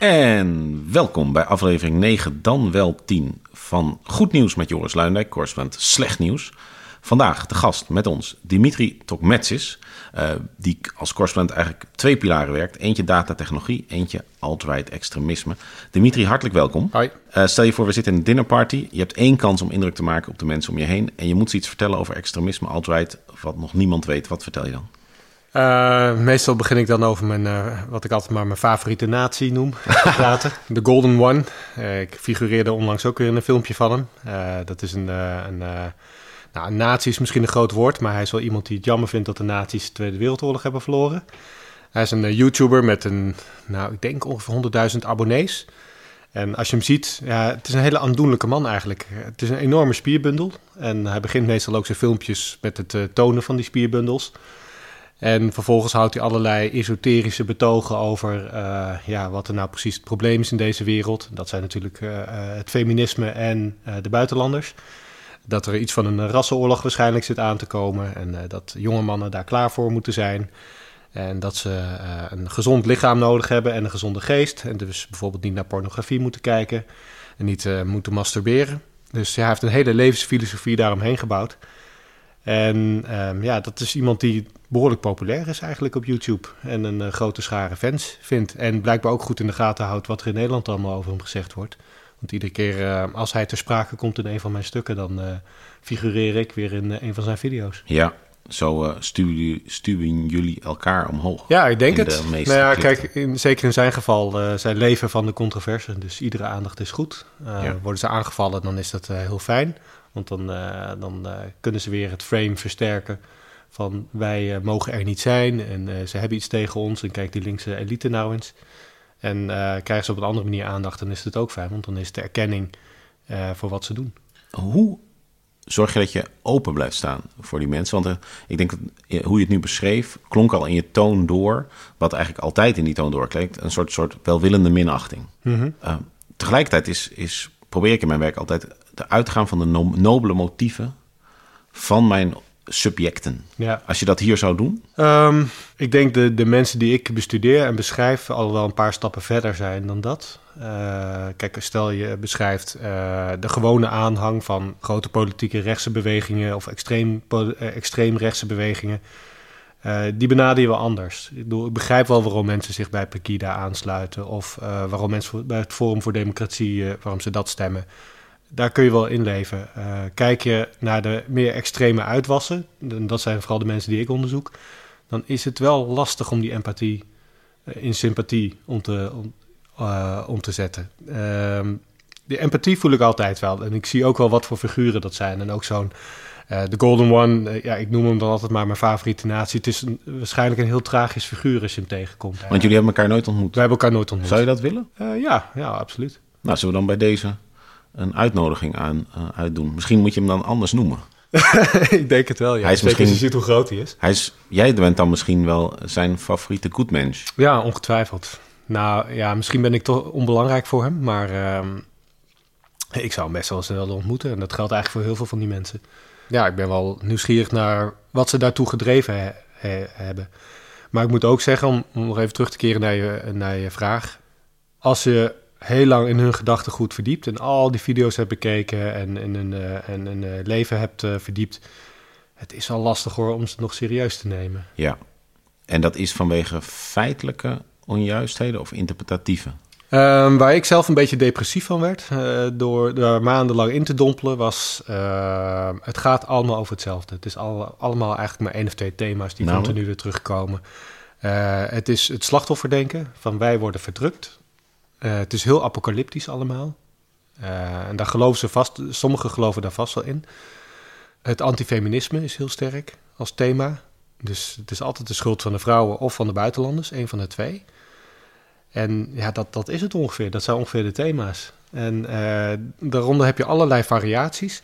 En welkom bij aflevering 9, dan wel 10 van Goed Nieuws met Joris Luindijk, correspondent Slecht Nieuws. Vandaag de gast met ons, Dimitri Tokmetsis, uh, die als correspondent eigenlijk twee pilaren werkt. Eentje datatechnologie, eentje alt-right extremisme. Dimitri, hartelijk welkom. Hoi. Uh, stel je voor, we zitten in een dinnerparty. Je hebt één kans om indruk te maken op de mensen om je heen. En je moet ze iets vertellen over extremisme, alt-right, wat nog niemand weet. Wat vertel je dan? Uh, meestal begin ik dan over mijn, uh, wat ik altijd maar mijn favoriete nazi noem, praten. De Golden One. Uh, ik figureerde onlangs ook weer in een filmpje van hem. dat is een, een, nou, een nazi is misschien een groot woord, maar hij is wel iemand die het jammer vindt dat de nazi's de Tweede Wereldoorlog hebben verloren. Hij is een YouTuber met een, nou, ik denk ongeveer 100.000 abonnees. En als je hem ziet, ja, het is een hele aandoenlijke man eigenlijk. Het is een enorme spierbundel. En hij begint meestal ook zijn filmpjes met het tonen van die spierbundels. En vervolgens houdt hij allerlei esoterische betogen over uh, ja, wat er nou precies het probleem is in deze wereld. Dat zijn natuurlijk uh, het feminisme en de buitenlanders. Dat er iets van een rassenoorlog waarschijnlijk zit aan te komen. En dat jonge mannen daar klaar voor moeten zijn. En dat ze een gezond lichaam nodig hebben en een gezonde geest. En dus bijvoorbeeld niet naar pornografie moeten kijken. En niet moeten masturberen. Dus hij heeft een hele levensfilosofie daaromheen gebouwd. En um, ja, dat is iemand die behoorlijk populair is eigenlijk op YouTube. En een uh, grote schare fans vindt. En blijkbaar ook goed in de gaten houdt wat er in Nederland allemaal over hem gezegd wordt. Want iedere keer uh, als hij ter sprake komt in een van mijn stukken, dan uh, figureer ik weer in een van zijn video's. Ja, zo stuwen, stuwen, jullie elkaar omhoog. Ja, ik denk het. Nou ja, kijk, in, zeker in zijn geval, zijn leven van de controverse. Dus iedere aandacht is goed. Ja. Worden ze aangevallen, dan is dat heel fijn. Want dan, uh, dan uh, kunnen ze weer het frame versterken van wij uh, mogen er niet zijn en ze hebben iets tegen ons en kijk die linkse elite nou eens. En krijgen ze op een andere manier aandacht, dan is het ook fijn, want dan is de erkenning voor wat ze doen. Hoe zorg je dat je open blijft staan voor die mensen? Want ik denk dat hoe je het nu beschreef, klonk al in je toon door, wat eigenlijk altijd in die toon doorklinkt, een soort, soort welwillende minachting. Mm -hmm. tegelijkertijd is, is, probeer ik in mijn werk altijd te uitgaan van de no nobele motieven van mijn subjecten. Ja. Als je dat hier zou doen? Um, ik denk de, de mensen die ik bestudeer en beschrijf al wel een paar stappen verder zijn dan dat. Uh, kijk, stel je beschrijft uh, de gewone aanhang van grote politieke rechtse bewegingen of extreem, uh, extreem rechtse bewegingen. die benader je wel anders. Ik, bedoel, ik, begrijp wel waarom mensen zich bij Pegida aansluiten of waarom mensen bij het Forum voor Democratie, waarom ze dat stemmen daar kun je wel in leven. Uh, kijk je naar de meer extreme uitwassen, en dat zijn vooral de mensen die ik onderzoek, dan is het wel lastig om die empathie uh, in sympathie om te, om, uh, om te zetten. Ehm, die empathie voel ik altijd wel. En ik zie ook wel wat voor figuren dat zijn. En ook zo'n de Golden One, ja, ik noem hem dan altijd maar mijn favoriete natie. Het is een, waarschijnlijk een heel tragisch figuur als je hem tegenkomt. Want jullie hebben elkaar nooit ontmoet? Wij hebben elkaar nooit ontmoet. Zou je dat willen? ja, ja, absoluut. Nou, zullen we dan bij deze een uitnodiging aan uh, uitdoen. Misschien moet je hem dan anders noemen. ik denk het wel, ja. Hij is misschien, je ziet hoe groot hij is. Hij is. Jij bent dan misschien wel zijn favoriete goedmens. Ja, ongetwijfeld. Nou ja, misschien ben ik toch onbelangrijk voor hem, maar uh, ik zou hem best wel snel ontmoeten. En dat geldt eigenlijk voor heel veel van die mensen. Ja, ik ben wel nieuwsgierig naar wat ze daartoe gedreven he, he, hebben. Maar ik moet ook zeggen, om, om nog even terug te keren naar je, naar je vraag. Als je heel lang in hun gedachtegoed verdiept en al die video's hebt bekeken en in hun, uh, en hun uh, leven hebt uh, verdiept. Het is al lastig hoor om ze nog serieus te nemen. Ja, en dat is vanwege feitelijke onjuistheden of interpretatieve? Um, waar ik zelf een beetje depressief van werd, door er maandenlang in te dompelen, was... Uh, het gaat allemaal over hetzelfde. Het is al, allemaal eigenlijk maar één of twee thema's die Nou. continu weer terugkomen. Het is het slachtofferdenken van wij worden verdrukt. Uh, het is heel apocalyptisch allemaal. Uh, en daar geloven ze vast, sommigen geloven daar vast wel in. Het antifeminisme is heel sterk als thema. Dus het is altijd de schuld van de vrouwen of van de buitenlanders, een van de twee. En ja, dat, dat is het ongeveer. Dat zijn ongeveer de thema's. En uh, daaronder heb je allerlei variaties.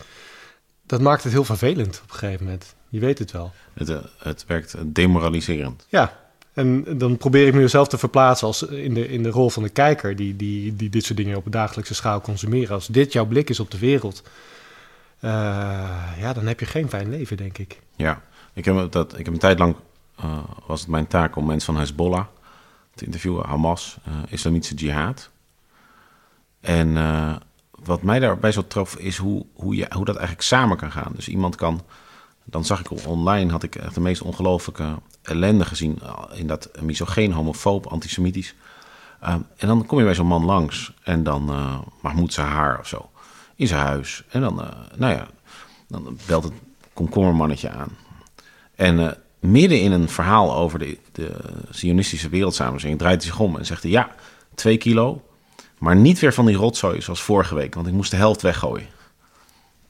Dat maakt het heel vervelend op een gegeven moment. Je weet het wel. Het, het werkt demoraliserend. Ja, en dan probeer ik mezelf te verplaatsen als in de, in de rol van de kijker... Die, die, die dit soort dingen op een dagelijkse schaal consumeren. Als dit jouw blik is op de wereld... Uh, ja, dan heb je geen fijn leven, denk ik. Ja, ik heb, dat, ik heb een tijd lang... Uh, was het mijn taak om mensen van Hezbollah te interviewen. Hamas, uh, Islamitische Jihad. En wat mij daarbij zo trof, is hoe, hoe, je, hoe dat eigenlijk samen kan gaan. Dus iemand kan... Dan zag ik online, had ik echt de meest ongelooflijke ellende gezien... in dat misogeen, homofoob, antisemitisch. Uh, en dan kom je bij zo'n man langs en dan uh, Mahmoud Sahar of zo. In zijn huis. En dan, uh, nou ja, dan belt het komkommermannetje aan. En midden in een verhaal over de, de Zionistische wereldsamenleving draait hij zich om en zegt hij: Ja, twee kilo, maar niet weer van die rotzooi zoals vorige week, want ik moest de helft weggooien.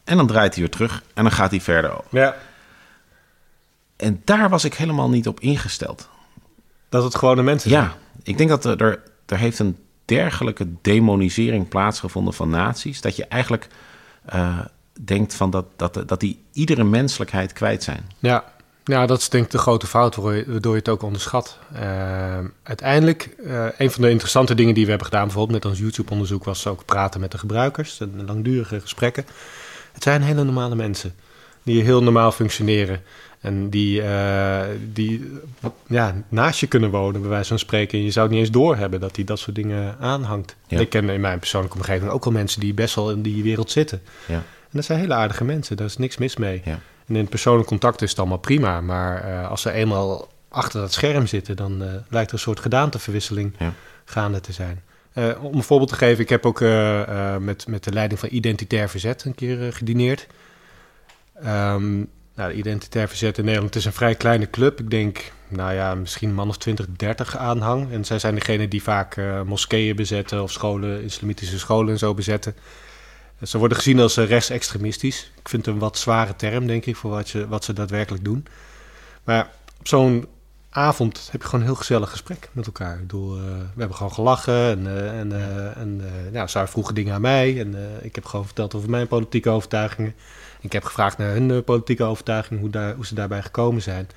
En dan draait hij weer terug en dan gaat hij verder. Ja. En daar was ik helemaal niet op ingesteld. Dat het gewoon de mensen zijn. Ja, ik denk dat er, er heeft een dergelijke demonisering plaatsgevonden van naties, dat je eigenlijk uh, denkt van dat, dat, dat die iedere menselijkheid kwijt zijn. Ja, ja, dat is denk ik de grote fout waardoor je het ook onderschat. Uh, uiteindelijk, uh, een van de interessante dingen die we hebben gedaan, bijvoorbeeld met ons YouTube-onderzoek, was ook praten met de gebruikers, en langdurige gesprekken. Het zijn hele normale mensen die heel normaal functioneren. En die, uh, die ja, naast je kunnen wonen, bij wijze van spreken. En je zou het niet eens doorhebben dat hij dat soort dingen aanhangt. Ja. Ik ken in mijn persoonlijke omgeving ook al mensen die best wel in die wereld zitten. Ja. En dat zijn hele aardige mensen, daar is niks mis mee. Ja. En in persoonlijk contact is het allemaal prima. Maar uh, als ze eenmaal achter dat scherm zitten, dan uh, lijkt er een soort gedaanteverwisseling gaande te zijn. Om een voorbeeld te geven, ik heb ook met, met de leiding van Identitair Verzet een keer gedineerd. Um, nou, de Identitair Verzet in Nederland het is een vrij kleine club. Ik denk, nou ja, misschien man of 20, 30 aanhang. En zij zijn degene die vaak uh, moskeeën bezetten of scholen, islamitische scholen en zo bezetten. Ze worden gezien als uh, rechtsextremistisch. Ik vind het een wat zware term, denk ik, voor wat, je, wat ze daadwerkelijk doen. Maar op zo'n avond heb je gewoon een heel gezellig gesprek met elkaar. We hebben gewoon gelachen en, uh, en, uh, en ja, zij vroegen dingen aan mij. En ik heb gewoon verteld over mijn politieke overtuigingen. Ik heb gevraagd naar hun politieke overtuiging, hoe, daar, hoe ze daarbij gekomen zijn.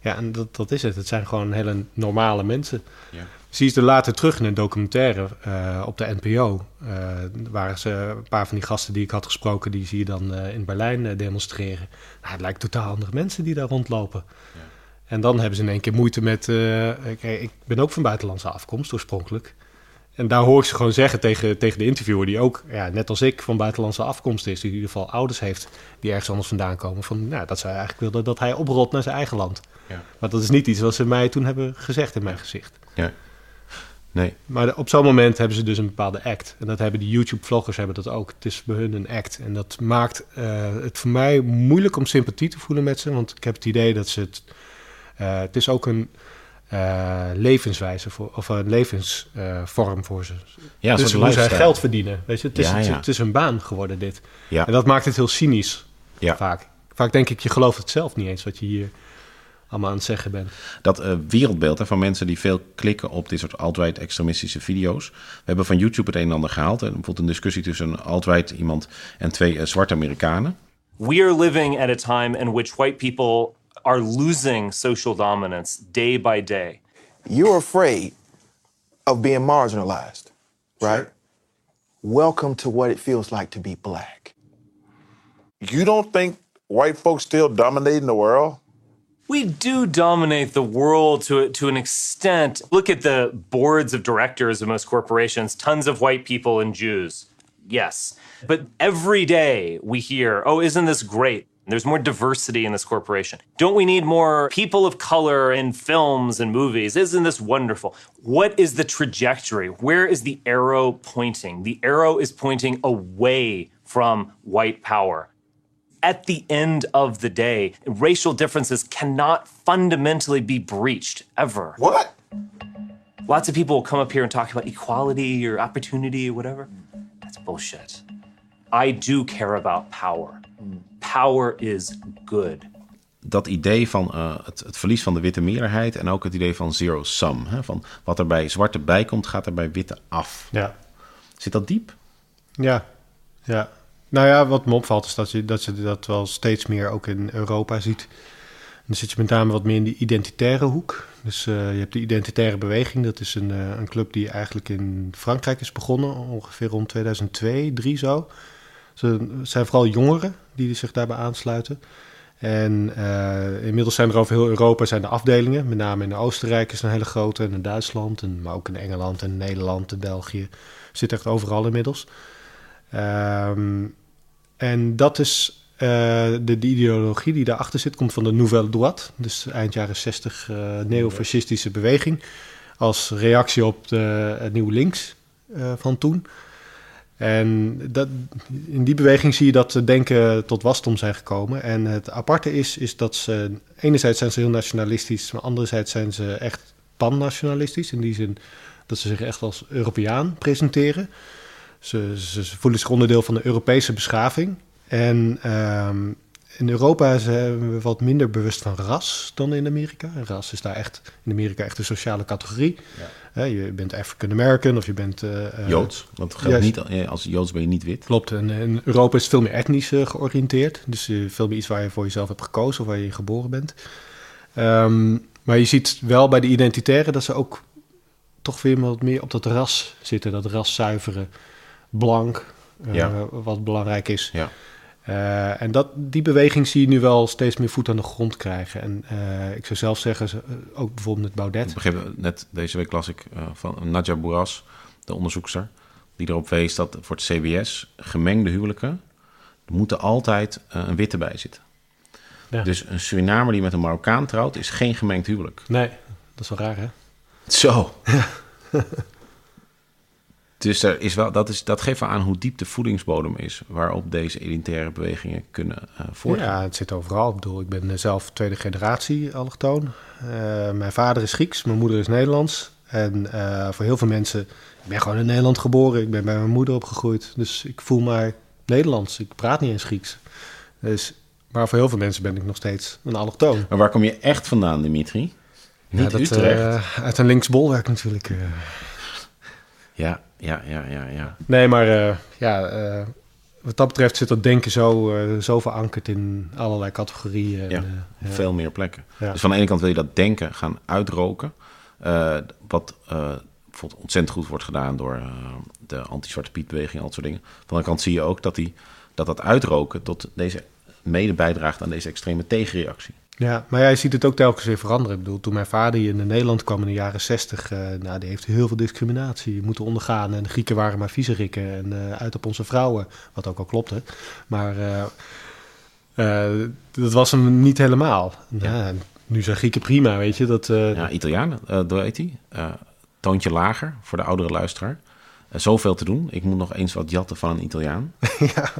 Ja, en dat, dat is het. Het zijn gewoon hele normale mensen. Ja. Zie je er later terug in een documentaire uh, op de NPO. Uh, waren ze een paar van die gasten die ik had gesproken, die zie je dan uh, in Berlijn demonstreren. Nou, het lijkt totaal andere mensen die daar rondlopen. Ja. En dan hebben ze in één keer moeite met. ik, ik ben ook van buitenlandse afkomst oorspronkelijk. En daar hoor ik ze gewoon zeggen tegen, tegen de interviewer, die ook, ja, net als ik, van buitenlandse afkomst is, die in ieder geval ouders heeft die ergens anders vandaan komen, van, nou, dat zij eigenlijk wilden dat hij oprolt naar zijn eigen land. Ja. Maar dat is niet iets wat ze mij toen hebben gezegd in mijn gezicht. Ja. Nee. Maar op zo'n moment hebben ze dus een bepaalde act. En dat hebben die YouTube-vloggers hebben dat ook. Het is bij hun een act. En dat maakt uh, het voor mij moeilijk om sympathie te voelen met ze. Want ik heb het idee dat ze het... Uh, het is ook een levenswijze voor, of een levensvorm voor ze. Ja, dus hoe zij geld verdienen. Weet je? Het, is, Ja, ja. het is een baan geworden, dit. Ja. En dat maakt het heel cynisch, Ja. vaak. Vaak denk ik, je gelooft het zelf niet eens wat je hier allemaal aan het zeggen bent. Dat uh, wereldbeeld hè, van mensen die veel klikken op dit soort alt-right extremistische video's. We hebben van YouTube het een en ander gehaald. En bijvoorbeeld een discussie tussen een alt-right iemand en twee uh, zwarte Amerikanen. We are living at a time in which white people are losing social dominance day by day. You're afraid of being marginalized, right? Welcome to what it feels like to be black. You don't think white folks still dominating the world? We do dominate the world to, to an extent. Look at the boards of directors of most corporations, tons of white people and Jews. Yes. But every day we hear, oh, isn't this great? There's more diversity in this corporation. Don't we need more people of color in films and movies? Isn't this wonderful? What is the trajectory? Where is the arrow pointing? The arrow is pointing away from white power. At the end of the day, racial differences cannot fundamentally be breached ever. What? Lots of people will come up here and talk about equality or opportunity or whatever. That's bullshit. I do care about power. Power is good. Dat idee van uh, het, het, verlies van de witte meerderheid en ook het idee van zero sum. Hè, van wat er bij zwarte bij komt, gaat er bij witte af. Ja. Zit dat diep? Ja, ja. Nou ja, wat me opvalt is dat je, dat je dat wel steeds meer ook in Europa ziet. Dan zit je met name wat meer in die identitaire hoek. Dus uh, je hebt de identitaire beweging. Dat is een, uh, een club die eigenlijk in Frankrijk is begonnen. Ongeveer rond 2002, 2003 zo. Ze zijn vooral jongeren die zich daarbij aansluiten. En uh, inmiddels zijn er over heel Europa zijn er afdelingen. Met name in Oostenrijk is een hele grote. En in Duitsland. En, maar ook in Engeland en Nederland en België. Zit echt overal inmiddels. Um, en dat is uh, de, de, ideologie die daarachter zit. Komt van de Nouvelle Droite. Dus eind jaren 60 uh, neofascistische beweging. Als reactie op de, het nieuw links van toen. En dat, in die beweging zie je dat ze denken tot wasdom zijn gekomen. En het aparte is, is dat ze... Enerzijds zijn ze heel nationalistisch, maar anderzijds zijn ze echt pan-nationalistisch. In die zin dat ze zich echt als Europeaan presenteren. Ze, voelen zich onderdeel van de Europese beschaving. En um, in Europa zijn we wat minder bewust van ras dan in Amerika. En ras is daar echt in Amerika echt een sociale categorie. Ja. je bent African American of je bent uh, Joods. Want geldt niet, als Joods ben je niet wit. Klopt. En in Europa is veel meer etnisch uh, georiënteerd. Dus uh, veel meer iets waar je voor jezelf hebt gekozen of waar je geboren bent. Um, maar je ziet wel bij de identitairen dat ze ook toch weer wat meer op dat ras zitten. Dat raszuivere, blank, ja. wat belangrijk is. Ja. Uh, en dat, die beweging zie je nu wel steeds meer voet aan de grond krijgen. En uh, ik zou zelf zeggen, uh, ook bijvoorbeeld met Baudet. Ik begreep net deze week las ik van Nadja Boeras, de onderzoekster, die erop wees dat voor het CBS gemengde huwelijken er moeten altijd een witte bij zitten. Ja. Dus een Surinamer die met een Marokkaan trouwt, is geen gemengd huwelijk. Nee, dat is wel raar, hè? Zo. Dus er is wel, dat, is, dat geeft wel aan hoe diep de voedingsbodem is waarop deze elitaire bewegingen kunnen uh, voortgaan. Ja, het zit overal. Ik bedoel, ik ben zelf tweede generatie allochtoon. Uh, mijn vader is Grieks, mijn moeder is Nederlands. En uh, voor heel veel mensen, ik ben gewoon in Nederland geboren. Ik ben bij mijn moeder opgegroeid. Dus ik voel mij Nederlands. Ik praat niet eens Grieks. Dus, maar voor heel veel mensen ben ik nog steeds een allochtoon. Maar waar kom je echt vandaan, Dimitri? Niet ja, dat, Utrecht? uit een linksbolwerk natuurlijk. Ja, ja, ja, ja, ja. Nee, maar uh, ja, uh, wat dat betreft zit dat denken zo, uh, zo verankerd in allerlei categorieën. Ja, en, veel meer plekken. Ja. Dus van de ene kant wil je dat denken gaan uitroken. wat bijvoorbeeld ontzettend goed wordt gedaan door de anti-Zwarte Piet-beweging en dat soort dingen. Van de andere kant zie je ook dat, die, dat dat uitroken tot deze mede bijdraagt aan deze extreme tegenreactie. Ja, maar jij ziet het ook telkens weer veranderen. Ik bedoel, toen mijn vader hier in Nederland kwam in de jaren zestig, uh, nou, die heeft heel veel discriminatie moeten ondergaan. En de Grieken waren maar viezerikken en uh, uit op onze vrouwen, wat ook al klopte. Maar uh, dat was hem niet helemaal. Ja. ja. nu zijn Grieken prima, weet je. Dat, ja, Italianen, hoe heet die? toontje lager voor de oudere luisteraar. zoveel te doen. Ik moet nog eens wat jatten van een Italiaan. ja.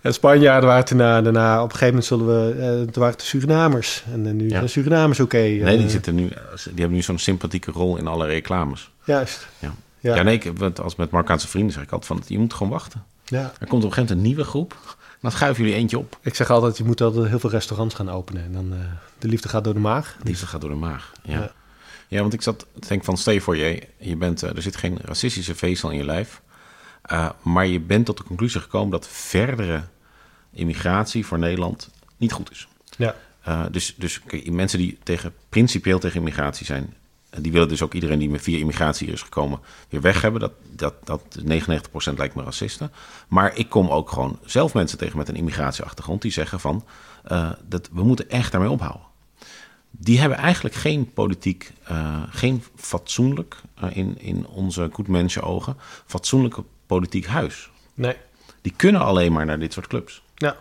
En Spanjaarden waren daarna, daarna, op een gegeven moment zullen we, uh, toen waren het de Surinamers. En uh, nu ja. zijn Surinamers oké. Okay, nee, die, zitten nu, die hebben nu zo'n sympathieke rol in alle reclames. Juist. Ja, ja. ja nee, ik, als met Marokkaanse vrienden zeg ik altijd van, je moet gewoon wachten. Ja. Er komt op een gegeven moment een nieuwe groep. Dan schuiven jullie eentje op. Ik zeg altijd, je moet altijd heel veel restaurants gaan openen. En dan, de liefde gaat door de maag. De liefde gaat door de maag, ja. ja. want ik zat te denken van, stel je voor, je, je bent, er zit geen racistische vezel in je lijf. Maar je bent tot de conclusie gekomen dat verdere immigratie voor Nederland niet goed is. Ja. Uh, dus dus mensen die tegen, principieel tegen immigratie zijn, die willen dus ook iedereen die met via immigratie is gekomen weer weg hebben. Dat, dat, dat 99% lijkt me racisten. Maar ik kom ook gewoon zelf mensen tegen met een immigratieachtergrond die zeggen van uh, dat we moeten echt daarmee ophouden. Die hebben eigenlijk geen politiek, uh, geen fatsoenlijk, in, in onze goed ogen, fatsoenlijke politiek huis. Nee. Die kunnen alleen maar naar dit soort clubs. Ja,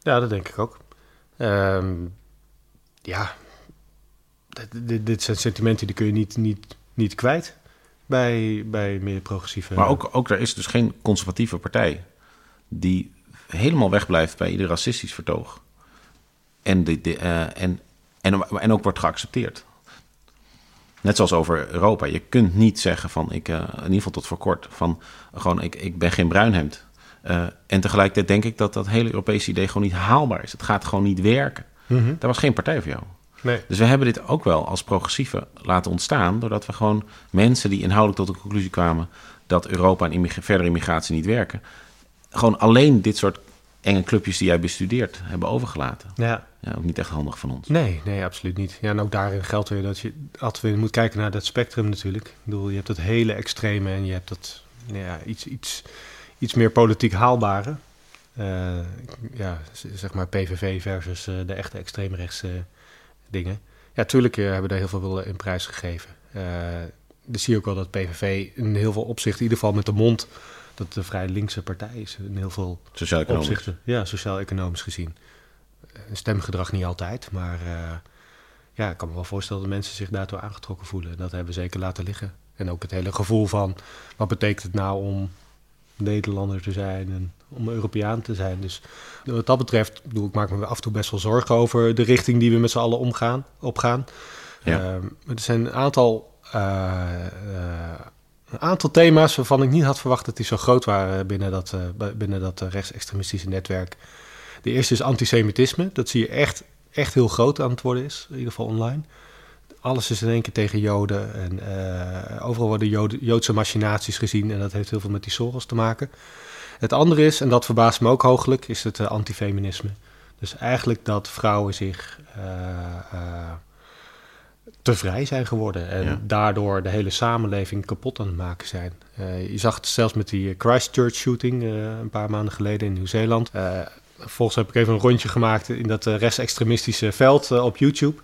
ja dat denk ik ook. Um, ja, dit, dit, zijn sentimenten die kun je niet, niet, niet kwijt bij, bij meer progressieve... Maar ook, ook er is dus geen conservatieve partij die helemaal wegblijft bij ieder racistisch vertoog. En, de, de, uh, en, en, en ook wordt geaccepteerd. Net zoals over Europa. Je kunt niet zeggen van, ik, uh, in ieder geval tot voor kort, van gewoon, ik, ik ben geen bruinhemd. Uh, en tegelijkertijd denk ik dat dat hele Europese idee gewoon niet haalbaar is. Het gaat gewoon niet werken. Mm -hmm. Daar was geen partij voor jou. Nee. Dus we hebben dit ook wel als progressieve laten ontstaan... doordat we gewoon mensen die inhoudelijk tot de conclusie kwamen... dat Europa en immig verdere immigratie niet werken... gewoon alleen dit soort enge clubjes die jij bestudeert hebben overgelaten. Ja. ja. Ook niet echt handig van ons. Nee, nee, absoluut niet. Ja, en ook daarin geldt weer dat je altijd weer moet kijken naar dat spectrum natuurlijk. Ik bedoel, je hebt dat hele extreme en je hebt dat ja, iets... iets iets meer politiek haalbare. Eh, ja, zeg maar PVV versus eh, de echte extreemrechtse dingen. Ja, tuurlijk eh, hebben daar heel veel in prijs gegeven. Dan zie je ook wel dat PVV in heel veel opzichten, in ieder geval met de mond, het een vrij linkse partij is. In heel veel opzichten. Ja, sociaal-economisch gezien. Eh, Stemgedrag niet altijd, maar eh, ja, ik kan me wel voorstellen dat mensen zich daardoor aangetrokken voelen. Dat hebben we zeker laten liggen. En ook het hele gevoel van, wat betekent het nou om Nederlander te zijn en om Europeaan te zijn. Dus wat dat betreft, bedoel, ik maak me af en toe best wel zorgen over de richting die we met z'n allen omgaan, opgaan. Ja. Ehm, er zijn een aantal, eh, een aantal thema's waarvan ik niet had verwacht dat die zo groot waren binnen dat, eh, binnen dat eh, rechtsextremistische netwerk. De eerste is antisemitisme. Dat zie je echt, echt heel groot aan het worden is, in ieder geval online. Alles is in één keer tegen Joden. En eh, overal worden Joodse machinaties gezien. En dat heeft heel veel met die Soros te maken. Het andere is, en dat verbaast me ook hooglijk, is het antifeminisme. Dus eigenlijk dat vrouwen zich te vrij zijn geworden. En Ja. daardoor de hele samenleving kapot aan het maken zijn. Eh, je zag het zelfs met die Christchurch shooting eh, een paar maanden geleden in Nieuw-Zeeland. Eh, volgens heb ik even een rondje gemaakt in dat rechtsextremistische veld op YouTube.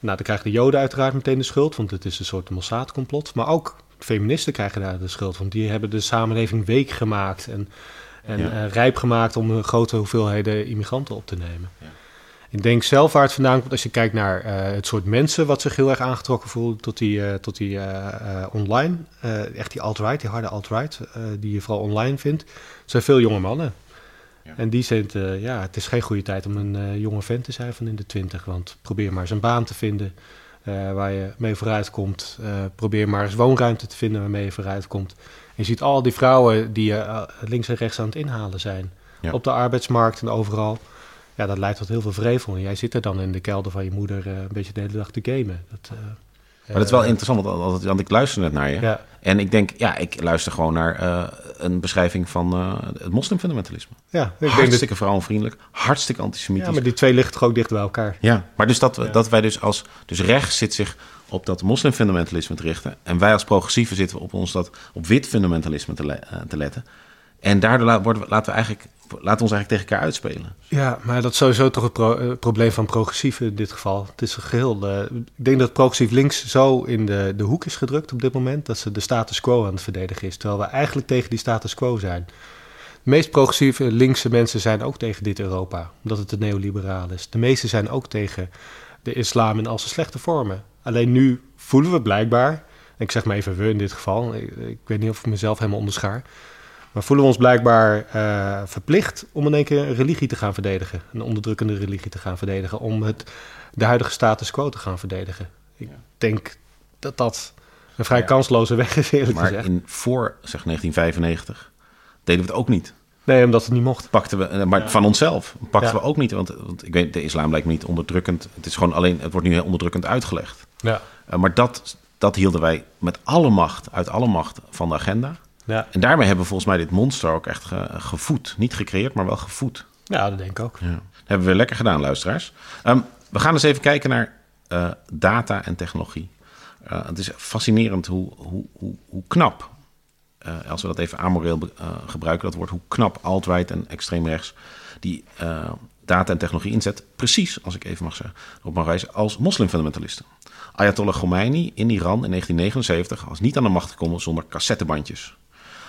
Nou, dan krijgen de Joden uiteraard meteen de schuld, want het is een soort Mossad-complot. Maar ook feministen krijgen daar de schuld, want die hebben de samenleving week gemaakt en, en Ja. rijp gemaakt om een grote hoeveelheden immigranten op te nemen. Ik denk zelf waar het vandaan komt, als je kijkt naar eh, het soort mensen wat zich heel erg aangetrokken voelen tot die, eh, tot die eh, online, echt die alt-right, die harde alt-right, die je vooral online vindt, zijn veel jonge mannen. Ja. En die zijn, ja, het is geen goede tijd om een jonge vent te zijn van in de twintig, want probeer maar eens een baan te vinden waar je mee vooruit komt. Probeer maar eens woonruimte te vinden waarmee je vooruit komt. En je ziet al die vrouwen die links en rechts aan het inhalen zijn. Ja. Op de arbeidsmarkt en overal. Ja, dat leidt tot heel veel vrevel. En jij zit er dan in de kelder van je moeder eh, een beetje de hele dag te gamen. Dat, eh, Maar dat is wel interessant, want, want- ik luister net naar je. Ja. En ik denk, ja, ik luister gewoon naar eh, een beschrijving van het moslimfundamentalisme. Ja, ik denk dat, Hartstikke vrouwenvriendelijk, hartstikke antisemitisch. ja, maar die twee liggen toch ook dicht bij elkaar. Ja, maar dus dat, dat wij dus als... Dus rechts zit zich op dat moslimfundamentalisme te richten. En wij als progressieven zitten op ons dat op wit fundamentalisme te, le- te letten. En daardoor we, laten we eigenlijk, we ons eigenlijk tegen elkaar uitspelen. Ja, maar dat is sowieso toch het eh, probleem van progressieven in dit geval. Het is een geheel. eh, ik denk dat progressief links zo in de, de hoek is gedrukt op dit moment dat ze de status quo aan het verdedigen is. Terwijl we eigenlijk tegen die status quo zijn. De meest progressieve linkse mensen zijn ook tegen dit Europa, omdat het te neoliberaal is. De meeste zijn ook tegen de islam in al zijn slechte vormen. Alleen nu voelen we blijkbaar, en ik zeg maar even we in dit geval, ik, ik weet niet of ik mezelf helemaal onderschaar, maar voelen we ons blijkbaar eh, verplicht om in één keer een religie te gaan verdedigen. Een onderdrukkende religie te gaan verdedigen. Om het, de huidige status quo te gaan verdedigen. Ik denk dat dat een vrij kansloze weg is, eerlijk Maar gezegd. in voor zeg, 1995 deden we het ook niet. Nee, omdat het niet mocht. Pakten we, eh, maar van onszelf pakten Ja. we ook niet. Want, want ik weet, de islam lijkt me niet onderdrukkend. Het is gewoon alleen, het wordt nu heel onderdrukkend uitgelegd. Ja. Eh, maar dat, dat hielden wij met alle macht, uit alle macht van de agenda. Ja. En daarmee hebben we volgens mij dit monster ook echt ge- gevoed. Niet gecreëerd, maar wel gevoed. ja, dat denk ik ook. Ja. Dat hebben we lekker gedaan, luisteraars. Ehm, we gaan eens even kijken naar eh, data en technologie. Eh, het is fascinerend hoe, hoe, hoe, hoe knap, eh, als we dat even amoreel gebruiken, dat woord, hoe knap alt-right en extreem rechts die data en technologie inzet. Precies, als ik even mag zeggen, op mag wijzen, als moslimfundamentalisten. Ayatollah Khomeini in Iran in 1979 was niet aan de macht gekomen zonder cassettebandjes.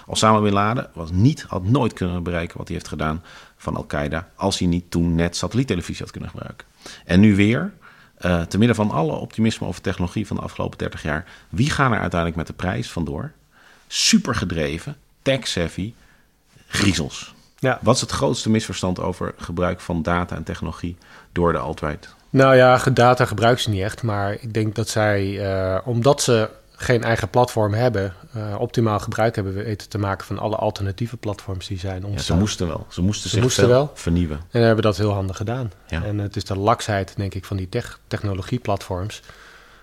Osama Bin Laden was niet, had nooit kunnen bereiken wat hij heeft gedaan van Al-Qaeda... als hij niet toen net satelliettelevisie had kunnen gebruiken. En nu weer, eh, te midden van alle optimisme over technologie van de afgelopen 30 jaar... wie gaan er uiteindelijk met de prijs vandoor? Supergedreven, tech-savvy, griezels. Ja. Wat is het grootste misverstand over gebruik van data en technologie door de alt-right? Nou ja, data gebruiken ze niet echt. Maar ik denk dat zij, eh, omdat ze geen eigen platform hebben, eh, optimaal gebruik hebben weten te maken van alle alternatieve platforms die zijn Ja, ontstaan. ze moesten wel. Ze moesten zich moesten veel wel. vernieuwen. En hebben dat heel handig gedaan. Ja. En het is de laksheid, denk ik, van die tech technologieplatforms...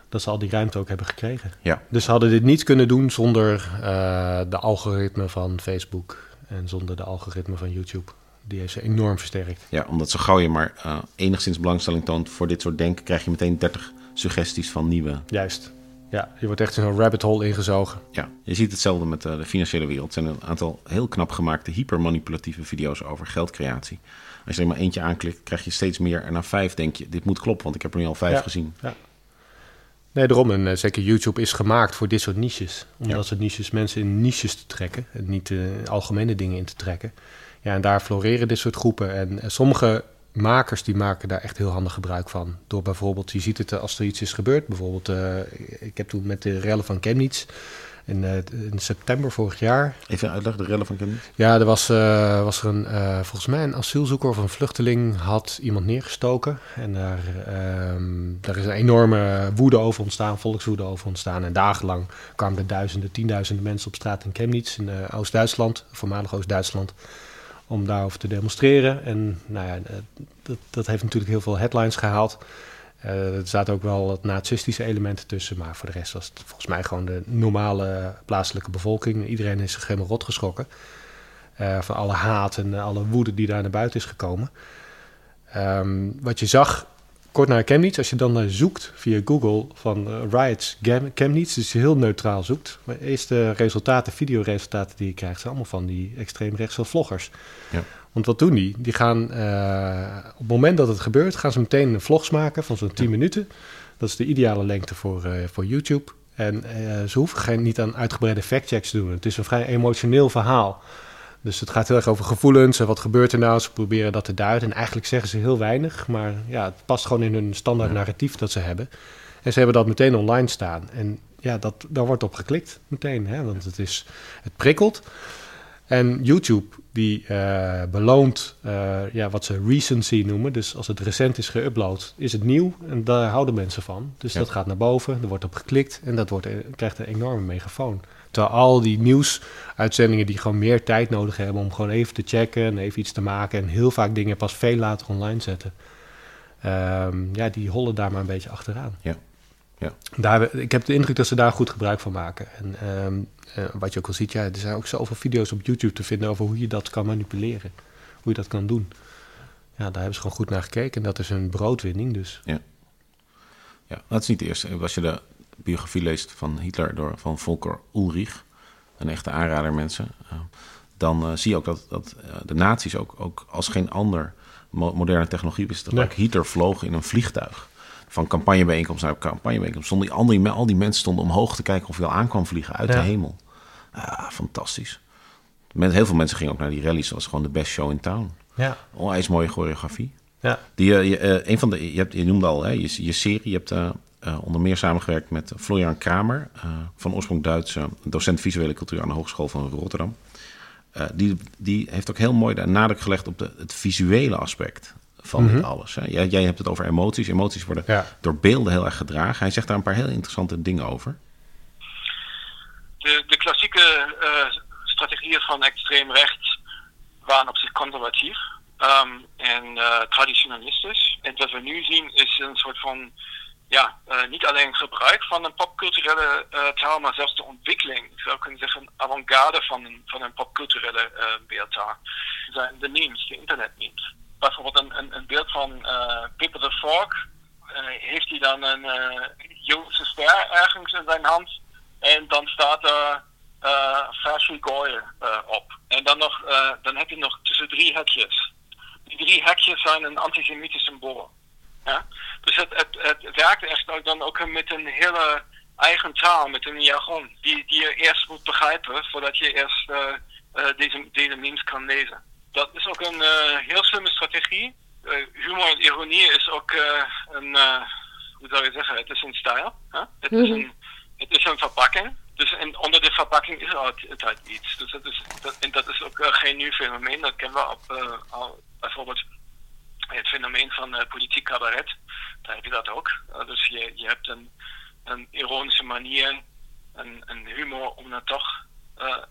dat ze al die ruimte ook hebben gekregen. Ja. Dus ze hadden dit niet kunnen doen zonder eh, de algoritme van Facebook... en zonder de algoritme van YouTube. Die heeft ze enorm versterkt. Ja, omdat zo gauw je maar eh, enigszins belangstelling toont voor dit soort denken, krijg je meteen 30 suggesties van nieuwe. Juist. Ja, je wordt echt in zo'n rabbit hole ingezogen. Ja, je ziet hetzelfde met eh, de financiële wereld. Er zijn een aantal heel knap gemaakte hypermanipulatieve video's over geldcreatie. Als je er maar eentje aanklikt, krijg je steeds meer. En na vijf denk je, dit moet kloppen, want ik heb er nu al vijf Ja. gezien. Ja. Nee, daarom. En eh, zeker YouTube is gemaakt voor dit soort niches. Om Ja. dat soort niches mensen in niches te trekken. En niet eh, algemene dingen in te trekken. Ja, en daar floreren dit soort groepen. En eh, sommige makers die maken daar echt heel handig gebruik van. Door bijvoorbeeld, je ziet het eh, als er iets is gebeurd. Bijvoorbeeld, eh, ik heb toen met de rellen van Chemnitz... In, eh, in september vorig jaar Even uitleg, de rellen van Kenneth. ja, er was, was er een, volgens mij een asielzoeker of een vluchteling had iemand neergestoken. En daar, ehm, daar is een enorme woede over ontstaan, volkswoede over ontstaan. En dagenlang kwamen er duizenden, tienduizenden mensen op straat in Chemnitz, in Oost-Duitsland, voormalig Oost-Duitsland, om daarover te demonstreren. En nou ja, eh, dat, dat heeft natuurlijk heel veel headlines gehaald. Eh, er zaten ook wel wat nazistische elementen tussen, maar voor de rest was het volgens mij gewoon de normale plaatselijke bevolking. Iedereen is zich helemaal rot geschrokken. Eh, van alle haat en alle woede die daar naar buiten is gekomen. Ehm, wat je zag, kort na Chemnitz, als je dan eh, zoekt via Google van eh, riots Chemnitz, dus je heel neutraal zoekt. Maar eerst de resultaten, videoresultaten die je krijgt, zijn allemaal van die extreemrechtse vloggers. Ja. Want wat doen die? Die gaan eh, op het moment dat het gebeurt, gaan ze meteen vlogs maken van zo'n 10 minuten. Dat is de ideale lengte voor, voor YouTube. En ze hoeven geen, niet aan uitgebreide factchecks te doen. Het is een vrij emotioneel verhaal. Dus het gaat heel erg over gevoelens en wat gebeurt er nou. Ze proberen dat te duiden. En eigenlijk zeggen ze heel weinig. Maar ja, het past gewoon in hun standaard narratief dat ze hebben. En ze hebben dat meteen online staan. En ja, dat, daar wordt op geklikt meteen. Hè? Want het, is, het prikkelt. En YouTube die eh, beloont eh, ja, wat ze recency noemen. Dus als het recent is geüpload, is het nieuw. En daar houden mensen van. Dus Ja. dat gaat naar boven, er wordt op geklikt en dat wordt, eh, krijgt een enorme megafoon. Terwijl al die nieuwsuitzendingen die gewoon meer tijd nodig hebben om gewoon even te checken en even iets te maken. En heel vaak dingen pas veel later online zetten. Ehm, ja, die hollen daar maar een beetje achteraan. Ja. Ja. Daar, ik heb de indruk dat ze daar goed gebruik van maken. En ehm, eh, wat je ook al ziet, ja, er zijn ook zoveel video's op YouTube te vinden over hoe je dat kan manipuleren. Hoe je dat kan doen. Ja, daar hebben ze gewoon goed naar gekeken. En dat is hun broodwinning dus. Ja, dat is niet de eerste. Als je de biografie leest van Hitler door, van Volker Ulrich, een echte aanrader mensen, eh, dan eh, zie je ook dat, dat eh, de nazi's ook, ook als geen ander mo- moderne technologie wisten te gebruiken. Hitler vloog in een vliegtuig. Van campagnebijeenkomst naar campagnebijeenkomst. Stonden die, al, die, al die mensen stonden omhoog te kijken of hij al aankwam vliegen uit Ja. de hemel. Ah, fantastisch. Met, heel veel mensen gingen ook naar die rallies. Dat was gewoon de best show in town. Ja. Onwijs mooie choreografie. Ja. Die, je, een van de, je, hebt, je noemde al hè, je, je serie. Je hebt onder meer samengewerkt met Florian Kramer, eh, van oorsprong Duits, eh, docent visuele cultuur aan de Hogeschool van Rotterdam. Eh, die, die heeft ook heel mooi de nadruk gelegd op de, het visuele aspect van dit alles. Hè. Jij, jij hebt het over emoties. Emoties worden Ja. door beelden heel erg gedragen. Hij zegt daar een paar heel interessante dingen over. de, de klassieke eh, strategieën van extreem rechts waren op zich conservatief ehm, en eh, traditionalistisch. En wat we nu zien is een soort van, ja, eh, niet alleen gebruik van een popculturele eh, taal, maar zelfs de ontwikkeling, ik zou kunnen zeggen, avant-garde van een, van een popculturele uh, beeldtaal. Zijn de memes, de internetmemes. Bijvoorbeeld een, beeld van uh, Pippa the. Uh, heeft hij dan een uh, Joodse ster ergens in zijn hand en dan staat er uh, uh, op. En dan, nog, uh, dan heb je nog tussen drie hekjes. Die drie hekjes zijn een antisemitisch symbool. Ja? Dus het, het, het werkt echt ook dan ook met een hele eigen taal, met een jargon, die, die je eerst moet begrijpen voordat je eerst deze, deze memes kan lezen. Dat is ook een heel slimme strategie. humor en ironie is ook een, hoe zou je zeggen, het is een stijl. Het, is een, het is een verpakking. Dus en onder de verpakking is er altijd iets. Dus dat is, dat, en dat is ook geen nieuw fenomeen. Dat kennen we op, al, bijvoorbeeld het fenomeen van uh, politiek cabaret. Daar heb je dat ook. dus je, je hebt een, een ironische manier, een, een humor om dan toch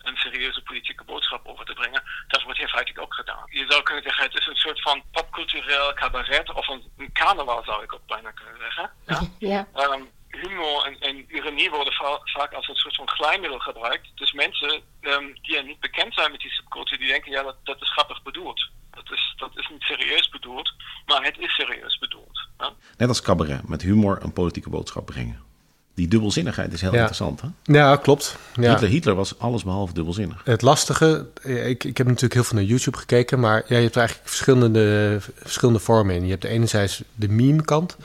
een serieuze politieke boodschap over te brengen. Dat wordt hier feitelijk ook gedaan. Je zou kunnen zeggen, het is een soort van popcultureel cabaret of een, een carnaval zou ik ook bijna kunnen zeggen. Ja. ja. Um, humor en, en, ironie worden vaak als een soort van glijmiddel gebruikt. Dus mensen um, die er niet bekend zijn met die subcultuur, die denken, ja, dat, dat is grappig bedoeld. Dat is, dat is niet serieus bedoeld, maar het is serieus bedoeld. Ja? Net als cabaret, met humor een politieke boodschap brengen. Die dubbelzinnigheid is heel Ja. interessant. Hè? Ja, klopt. Ja. Hitler, Hitler was alles behalve dubbelzinnig. Het lastige, ik, ik heb natuurlijk heel veel naar YouTube gekeken, maar ja, je hebt eigenlijk verschillende, verschillende vormen in. Je hebt enerzijds de meme-kant.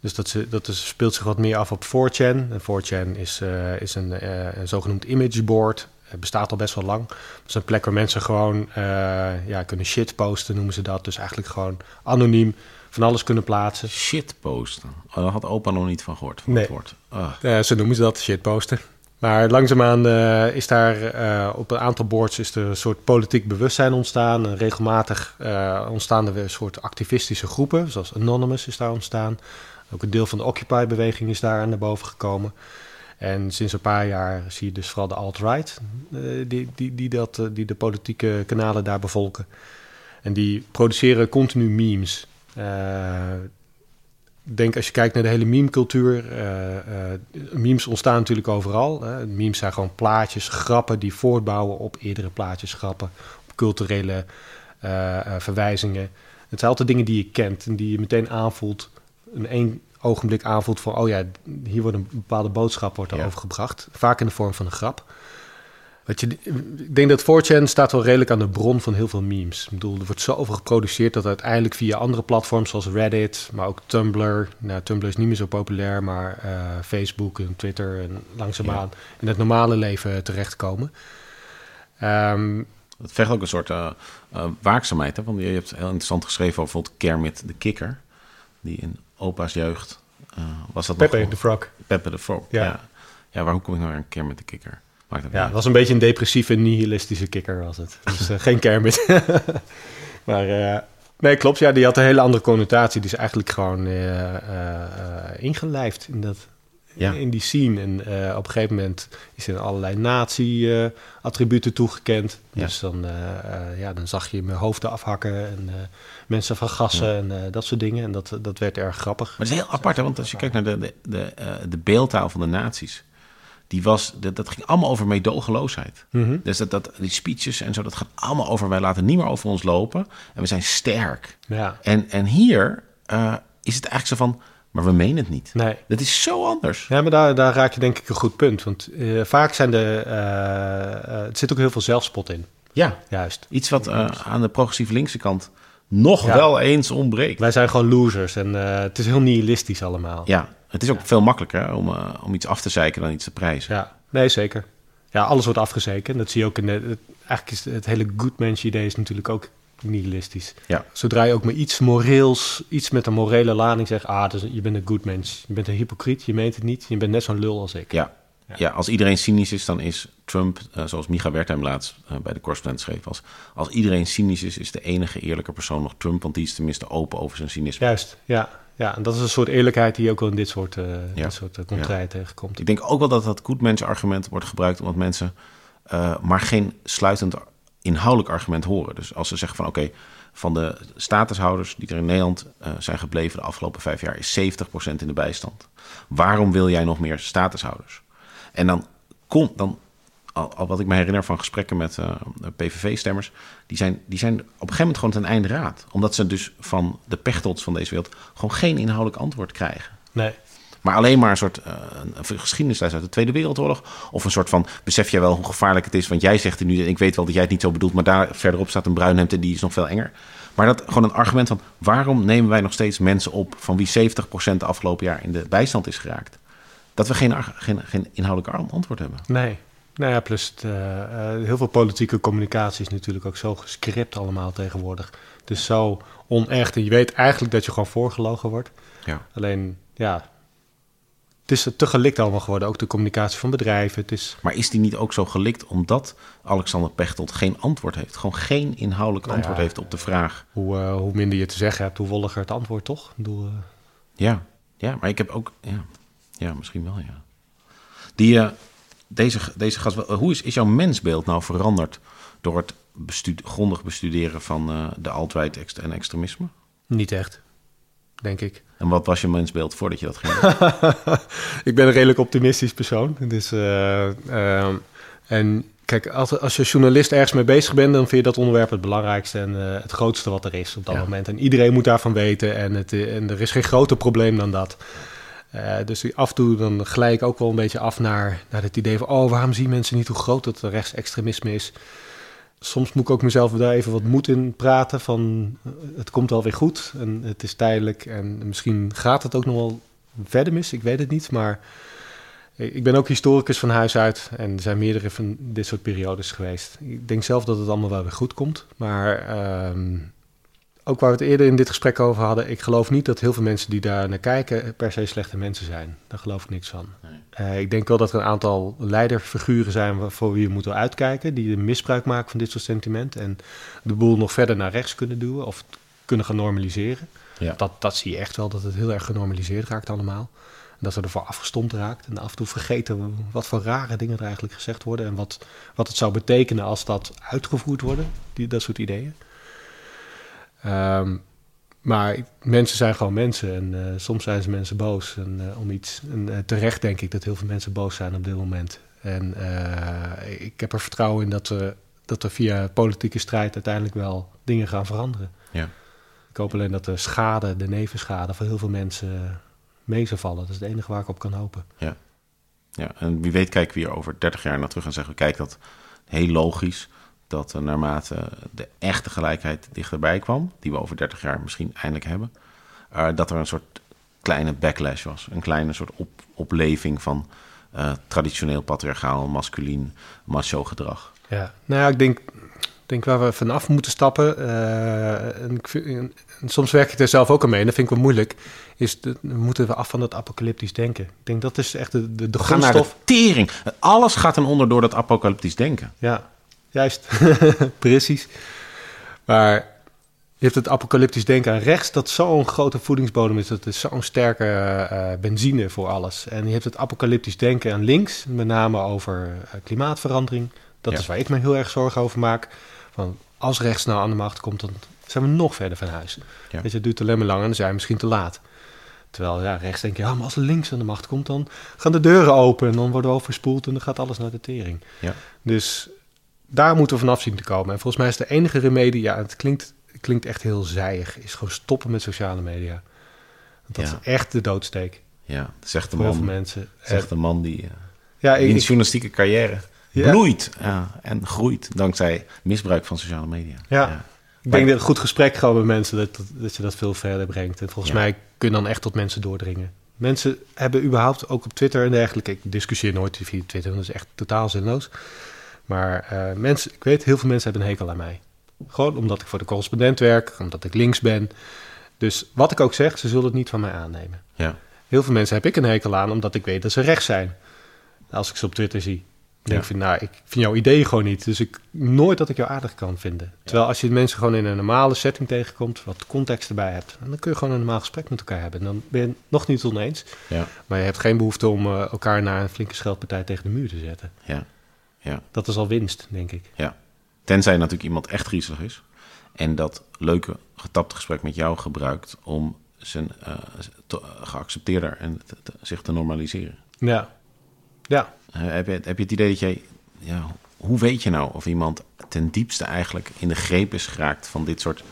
Dus dat, ze, dat is, speelt zich wat meer af op 4chan. En 4chan is, eh, is een, eh, een zogenoemd imageboard. Het bestaat al best wel lang. Het is een plek waar mensen gewoon eh, ja, kunnen shit posten, noemen ze dat. Dus eigenlijk gewoon anoniem van alles kunnen plaatsen. Shit posten. Oh, daar had opa nog niet van gehoord. Van Nee. het woord. Ah. Zo noemen ze dat, shitposten. Maar langzaamaan eh is daar eh, op een aantal boards is er een soort politiek bewustzijn ontstaan. En regelmatig eh, ontstaan er weer een soort activistische groepen, zoals Anonymous is daar ontstaan. Ook een deel van de Occupy-beweging is daar naar boven gekomen. En sinds een paar jaar zie je dus vooral de alt-right, eh, die, die, die, dat, eh, die de politieke kanalen daar bevolken. En die produceren continu memes. Eh, ik denk als je kijkt naar de hele meme-cultuur, eh, eh, memes ontstaan natuurlijk overal. Memes zijn gewoon plaatjes, grappen die voortbouwen op eerdere plaatjes, grappen, op culturele eh, eh, verwijzingen. Het zijn altijd dingen die je kent en die je meteen aanvoelt, in één ogenblik aanvoelt van, oh ja, hier wordt een bepaalde boodschap wordt Ja. overgebracht. Vaak in de vorm van een grap. Weet je, ik denk dat 4chan staat wel redelijk aan de bron van heel veel memes. Ik bedoel, er wordt zoveel geproduceerd dat uiteindelijk via andere platforms zoals Reddit, maar ook Tumblr. Nou, Tumblr is niet meer zo populair, maar eh, Facebook en Twitter en langzaamaan in het normale leven terechtkomen. Ehm, Het vergt ook een soort eh, waakzaamheid. Hè? Want je hebt heel interessant geschreven over bijvoorbeeld Kermit de Kikker. Die in opa's jeugd... eh, was dat Pepe de Frog. Pepe de Frog, Ja. ja. ja. waarom kom ik nou aan Kermit de Kikker? Maakt het Ja, het was een beetje een depressieve, nihilistische kikker was het. Dus eh, geen Kermit. maar eh, nee, klopt. Ja, die had een hele andere connotatie. Die is eigenlijk gewoon ingelijfd in, dat, Ja. in die scene. En eh, op een gegeven moment is er allerlei nazi-attributen toegekend. Ja. Dus dan, eh, eh, ja, dan zag je mijn hoofden afhakken en mensen van gassen en dat soort dingen. En dat, dat werd erg grappig. Maar het is heel apart, hè? want als je kijkt naar de, de, de, de beeldtaal van de nazi's... Die was, dat, dat ging allemaal over meedogenloosheid. Mhm. Dus dat, dat, die speeches en zo, dat gaat allemaal over... wij laten niet meer over ons lopen en we zijn sterk. Ja. En, en hier is het eigenlijk zo van... maar we menen het niet. Nee. Dat is zo anders. Ja, maar daar, daar raak je denk ik een goed punt. Want eh, vaak zijn de... eh, eh, er zit ook heel veel zelfspot in. Ja, Juist. iets wat aan de progressief linkse kant nog Ja. wel eens ontbreekt. Wij zijn gewoon losers en het is heel nihilistisch allemaal. Ja, het is ook veel makkelijker hè, om, om iets af te zeiken dan iets te prijzen. Ja, nee, zeker. Ja, alles wordt afgezeken. Dat zie je ook in de... het- eigenlijk is het hele good mensch idee is natuurlijk ook nihilistisch. Ja. Zodra je ook maar iets moreels, iets met een morele lading zegt... ah, dus je bent een good mens. Je bent een hypocriet, je meent het niet. Je bent net zo'n lul als ik. Ja. Ja. als iedereen cynisch is, dan is Trump, eh, zoals Micha Wertheim laatst eh, bij de correspondent schreef, als, als iedereen cynisch is, is de enige eerlijke persoon nog Trump, want die is tenminste open over zijn cynisme. Juist, ja. Ja, en dat is een soort eerlijkheid die je ook wel in dit soort, eh Ja. dit soort uh, contraien tegenkomt. Ik denk ook wel dat dat goedmens argument wordt gebruikt omdat mensen maar geen sluitend inhoudelijk argument horen. Dus als ze zeggen van oké, van de statushouders die er in Nederland eh, zijn gebleven de afgelopen vijf jaar is 70% in de bijstand. Waarom wil jij nog meer statushouders? En dan komt dan, al, wat ik me herinner van gesprekken met eh, PVV-stemmers, die zijn, die zijn op een gegeven moment gewoon ten einde raad. Omdat ze dus van de pechtots van deze wereld gewoon geen inhoudelijk antwoord krijgen. Nee. Maar alleen maar een soort uh, een geschiedenisles uit de Tweede Wereldoorlog. Of een soort van, besef jij wel hoe gevaarlijk het is? Want jij zegt er nu, en ik weet wel dat jij het niet zo bedoelt... maar daar verderop staat een bruinhemd en die is nog veel enger. Maar dat gewoon een argument van... waarom nemen wij nog steeds mensen op... van wie 70% de afgelopen jaar in de bijstand is geraakt? Dat we geen, geen, geen inhoudelijk antwoord hebben. Nee. Nou ja, plus het, uh, uh, heel veel politieke communicatie is natuurlijk ook zo gescript allemaal tegenwoordig. Het is zo onecht en je weet eigenlijk dat je gewoon voorgelogen wordt. Ja. Alleen, ja, het is te gelikt allemaal geworden. Ook de communicatie van bedrijven. Het is... Maar is die niet ook zo gelikt omdat Alexander Pechtold geen antwoord heeft? Gewoon geen inhoudelijk nou antwoord ja, heeft op de vraag. Hoe, uh, hoe minder je te zeggen hebt, hoe wolliger het antwoord, toch? Ik bedoel, uh... ja. ja, maar ik heb ook... Ja, ja misschien wel, ja. Die, uh, deze, deze gast, hoe is, is jouw mensbeeld nou veranderd door het grondig bestuderen van de alt-right en extremisme? Niet echt, denk ik. En wat was je mensbeeld voordat je dat ging ik ben een redelijk optimistisch persoon. Dus, uh, uh, en kijk, als, als je journalist ergens mee bezig bent, dan vind je dat onderwerp het belangrijkste en uh, het grootste wat er is op dat ja. moment. En iedereen moet daarvan weten en, het, en er is geen groter probleem dan dat. Uh, dus af en toe dan glij ik ook wel een beetje af naar, naar het idee van... oh, waarom zien mensen niet hoe groot dat rechtsextremisme is? Soms moet ik ook mezelf daar even wat moed in praten van... het komt wel weer goed en het is tijdelijk en misschien gaat het ook nog wel verder mis. Ik weet het niet, maar ik ben ook historicus van huis uit en er zijn meerdere van dit soort periodes geweest. Ik denk zelf dat het allemaal wel weer goed komt, maar uh, ook waar we het eerder in dit gesprek over hadden, ik geloof niet dat heel veel mensen die daar naar kijken per se slechte mensen zijn. Daar geloof ik niks van. Uh, ik denk wel dat er een aantal leiderfiguren zijn voor wie we moeten uitkijken, die misbruik maken van dit soort sentiment en de boel nog verder naar rechts kunnen duwen of kunnen gaan normaliseren. Ja. Dat, dat zie je echt wel, dat het heel erg genormaliseerd raakt allemaal dat we ervoor afgestompt raakt. En af en toe vergeten wat voor rare dingen er eigenlijk gezegd worden. En wat, wat het zou betekenen als dat uitgevoerd worden, die, dat soort ideeën. Um, maar mensen zijn gewoon mensen en uh, soms zijn ze mensen boos en, uh, om iets. En uh, terecht denk ik dat heel veel mensen boos zijn op dit moment. En ik heb er vertrouwen in dat we, dat er via politieke strijd uiteindelijk wel dingen gaan veranderen. Ja. Ik hoop alleen dat de schade, de nevenschade van heel veel mensen mee zou vallen. Dat is het enige waar ik op kan hopen. Ja, ja en wie weet kijken we hier over 30 jaar naar terug en zeggen we... kijk, dat heel logisch dat naarmate de echte gelijkheid dichterbij kwam... die we over 30 jaar misschien eindelijk hebben... Uh, dat er een soort kleine backlash was. Een kleine soort op, opleving van uh, traditioneel patriarchaal, masculien, macho gedrag. Ja, nou ja, ik denk denk waar we vanaf moeten stappen. Uh, en, en, soms werk ik er zelf ook aan mee, en dat vind ik wel moeilijk. Is de, moeten we af van dat apocalyptisch denken. Ik denk dat is echt de, de, de we naar de tering. Alles gaat ten onder door dat apocalyptisch denken. Ja, juist. Precies. Maar je hebt het apocalyptisch denken aan rechts, dat zo'n grote voedingsbodem is. Dat is zo'n sterke uh, benzine voor alles. En je hebt het apocalyptisch denken aan links, met name over uh, klimaatverandering. Dat is waar ik me heel erg zorgen over maak. Van als rechts nou aan de macht komt, dan zijn we nog verder van huis. Ja. Je, het duurt alleen maar lang en dan zijn we misschien te laat. Terwijl ja, rechts denk je, ja, maar als links aan de macht komt, dan gaan de deuren open en dan worden we overspoeld en dan gaat alles naar de tering. Ja. Dus daar moeten we vanaf zien te komen. En volgens mij is de enige remedie, ja, het klinkt, het klinkt echt heel zijig, is gewoon stoppen met sociale media. dat is echt de doodsteek. Ja, zegt de man. mensen. Zegt de man die, uh, ja, die in de journalistieke carrière bloeit ja, en groeit dankzij misbruik van sociale media. Ja. Ik denk dat een goed gesprek gewoon met mensen, dat, dat, je dat veel verder brengt. En volgens mij kun je dan echt tot mensen doordringen. Mensen hebben überhaupt, ook op Twitter en dergelijke, ik discussieer nooit via Twitter, dat is echt totaal zinloos. Maar uh, mensen, ik weet, heel veel mensen hebben een hekel aan mij. Gewoon omdat ik voor de correspondent werk, omdat ik links ben. Dus wat ik ook zeg, ze zullen het niet van mij aannemen. Ja. Heel veel mensen heb ik een hekel aan, omdat ik weet dat ze rechts zijn. Als ik ze op Twitter zie. Ja. Ik vind, nou, ik vind jouw idee gewoon niet. Dus ik nooit dat ik jou aardig kan vinden. Terwijl als je mensen gewoon in een normale setting tegenkomt, wat context erbij hebt, dan kun je gewoon een normaal gesprek met elkaar hebben. En dan ben je het nog niet oneens. Ja. Maar je hebt geen behoefte om uh, elkaar naar een flinke scheldpartij tegen de muur te zetten. Ja. Ja. Dat is al winst, denk ik. Ja. Tenzij natuurlijk iemand echt griezelig is. En dat leuke, getapte gesprek met jou gebruikt om zijn uh, te, geaccepteerder en te, zich te normaliseren. Ja. Ja. Uh, heb, je, heb je het idee dat jij... Ja, hoe weet je nou of iemand ten diepste eigenlijk in de greep is geraakt van dit soort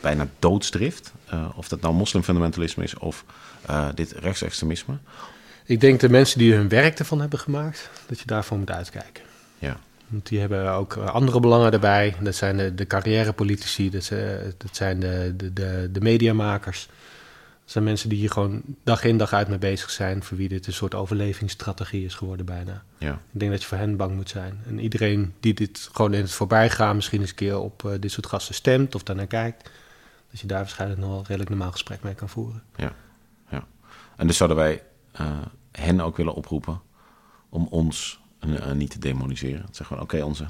bijna doodsdrift? Of dat nou moslimfundamentalisme is of dit rechtsextremisme? Ik denk de mensen die hun werk ervan hebben gemaakt, dat je daarvan moet uitkijken. Ja. Want die hebben ook andere belangen erbij. Dat zijn de, de carrièrepolitici, dat, dat zijn de, de, de, de mediamakers. Dat zijn mensen die hier gewoon dag in dag uit mee bezig zijn, voor wie dit een soort overlevingsstrategie is geworden bijna. Ja. Ik denk dat je voor hen bang moet zijn. En iedereen die dit gewoon in het voorbijgaan misschien eens een keer op uh, dit soort gasten stemt of daarnaar kijkt, dat je daar waarschijnlijk nog wel redelijk normaal gesprek mee kan voeren. Ja, ja. En dus zouden wij hen ook willen oproepen om ons uh, niet te demoniseren. Zeg gewoon, oké, onze,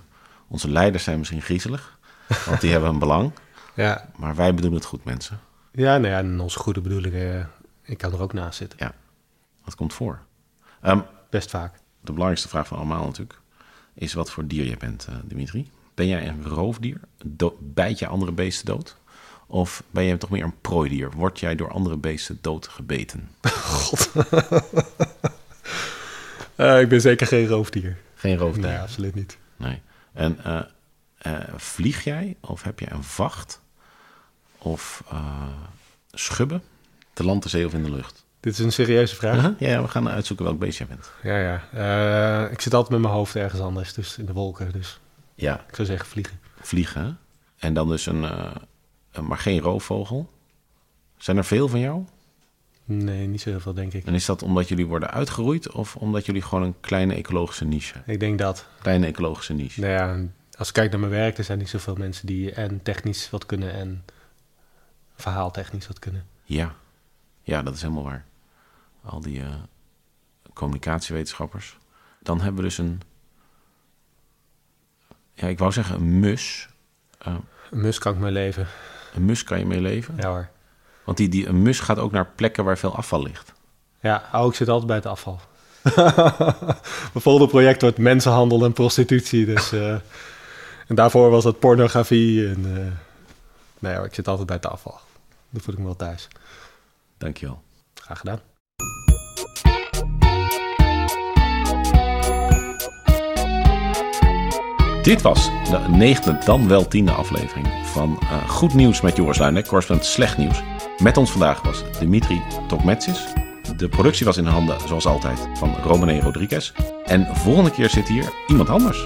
onze leiders zijn misschien griezelig, want die hebben een belang. Ja. Maar wij bedoelen het goed, mensen. Ja, nou ja, en onze goede bedoelingen, eh, ik kan er ook naast zitten. Ja, wat komt voor? Um, Best vaak. De belangrijkste vraag van allemaal natuurlijk is wat voor dier je bent, Dimitri. Ben jij een roofdier? Do bijt je andere beesten dood? Of ben je toch meer een prooidier? Word jij door andere beesten doodgebeten? God. uh, ik ben zeker geen roofdier. Geen roofdier? Nee, absoluut niet. Nee. En vlieg jij of heb je een vacht of schubben, te land, de zee of in de lucht? Dit is een serieuze vraag. Uh-huh. Ja, we gaan uitzoeken welk beest jij bent. Ja, ja. Eh, ik zit altijd met mijn hoofd ergens anders, dus in de wolken. Dus Ja, ik zou zeggen vliegen. vliegen. En dan dus een, eh, een- maar geen roofvogel. Zijn er veel van jou? Nee, niet zo heel veel, denk ik. En is dat omdat jullie worden uitgeroeid of omdat jullie gewoon een kleine ecologische niche? Ik denk dat. Kleine ecologische niche. Nou ja, als ik kijk naar mijn werk, er zijn niet zoveel mensen die en technisch wat kunnen en verhaaltechnisch wat kunnen. Ja. ja, dat is helemaal waar. Al die eh, communicatiewetenschappers. Dan hebben we dus een... Ja, ik wou zeggen een mus. Eh, Een mus kan ik mijn leven. Een mus kan je mee leven. Ja hoor. Want die, die, een mus gaat ook naar plekken waar veel afval ligt. Ja, oh, ik zit altijd bij het afval. Mijn volgende project wordt mensenhandel en prostitutie. Dus, eh, en daarvoor was dat pornografie. En, eh, nee hoor, ik zit altijd bij het afval. Daar voel ik me wel thuis. Dankjewel. Graag gedaan. Dit was de negende, dan wel tiende aflevering van eh, Goed Nieuws met Joris Luijnek, correspondent Slecht Nieuws. Met ons vandaag was Dimitri Tokmetsis. De productie was in handen, zoals altijd, van Romane Rodriguez. En volgende keer zit hier iemand anders.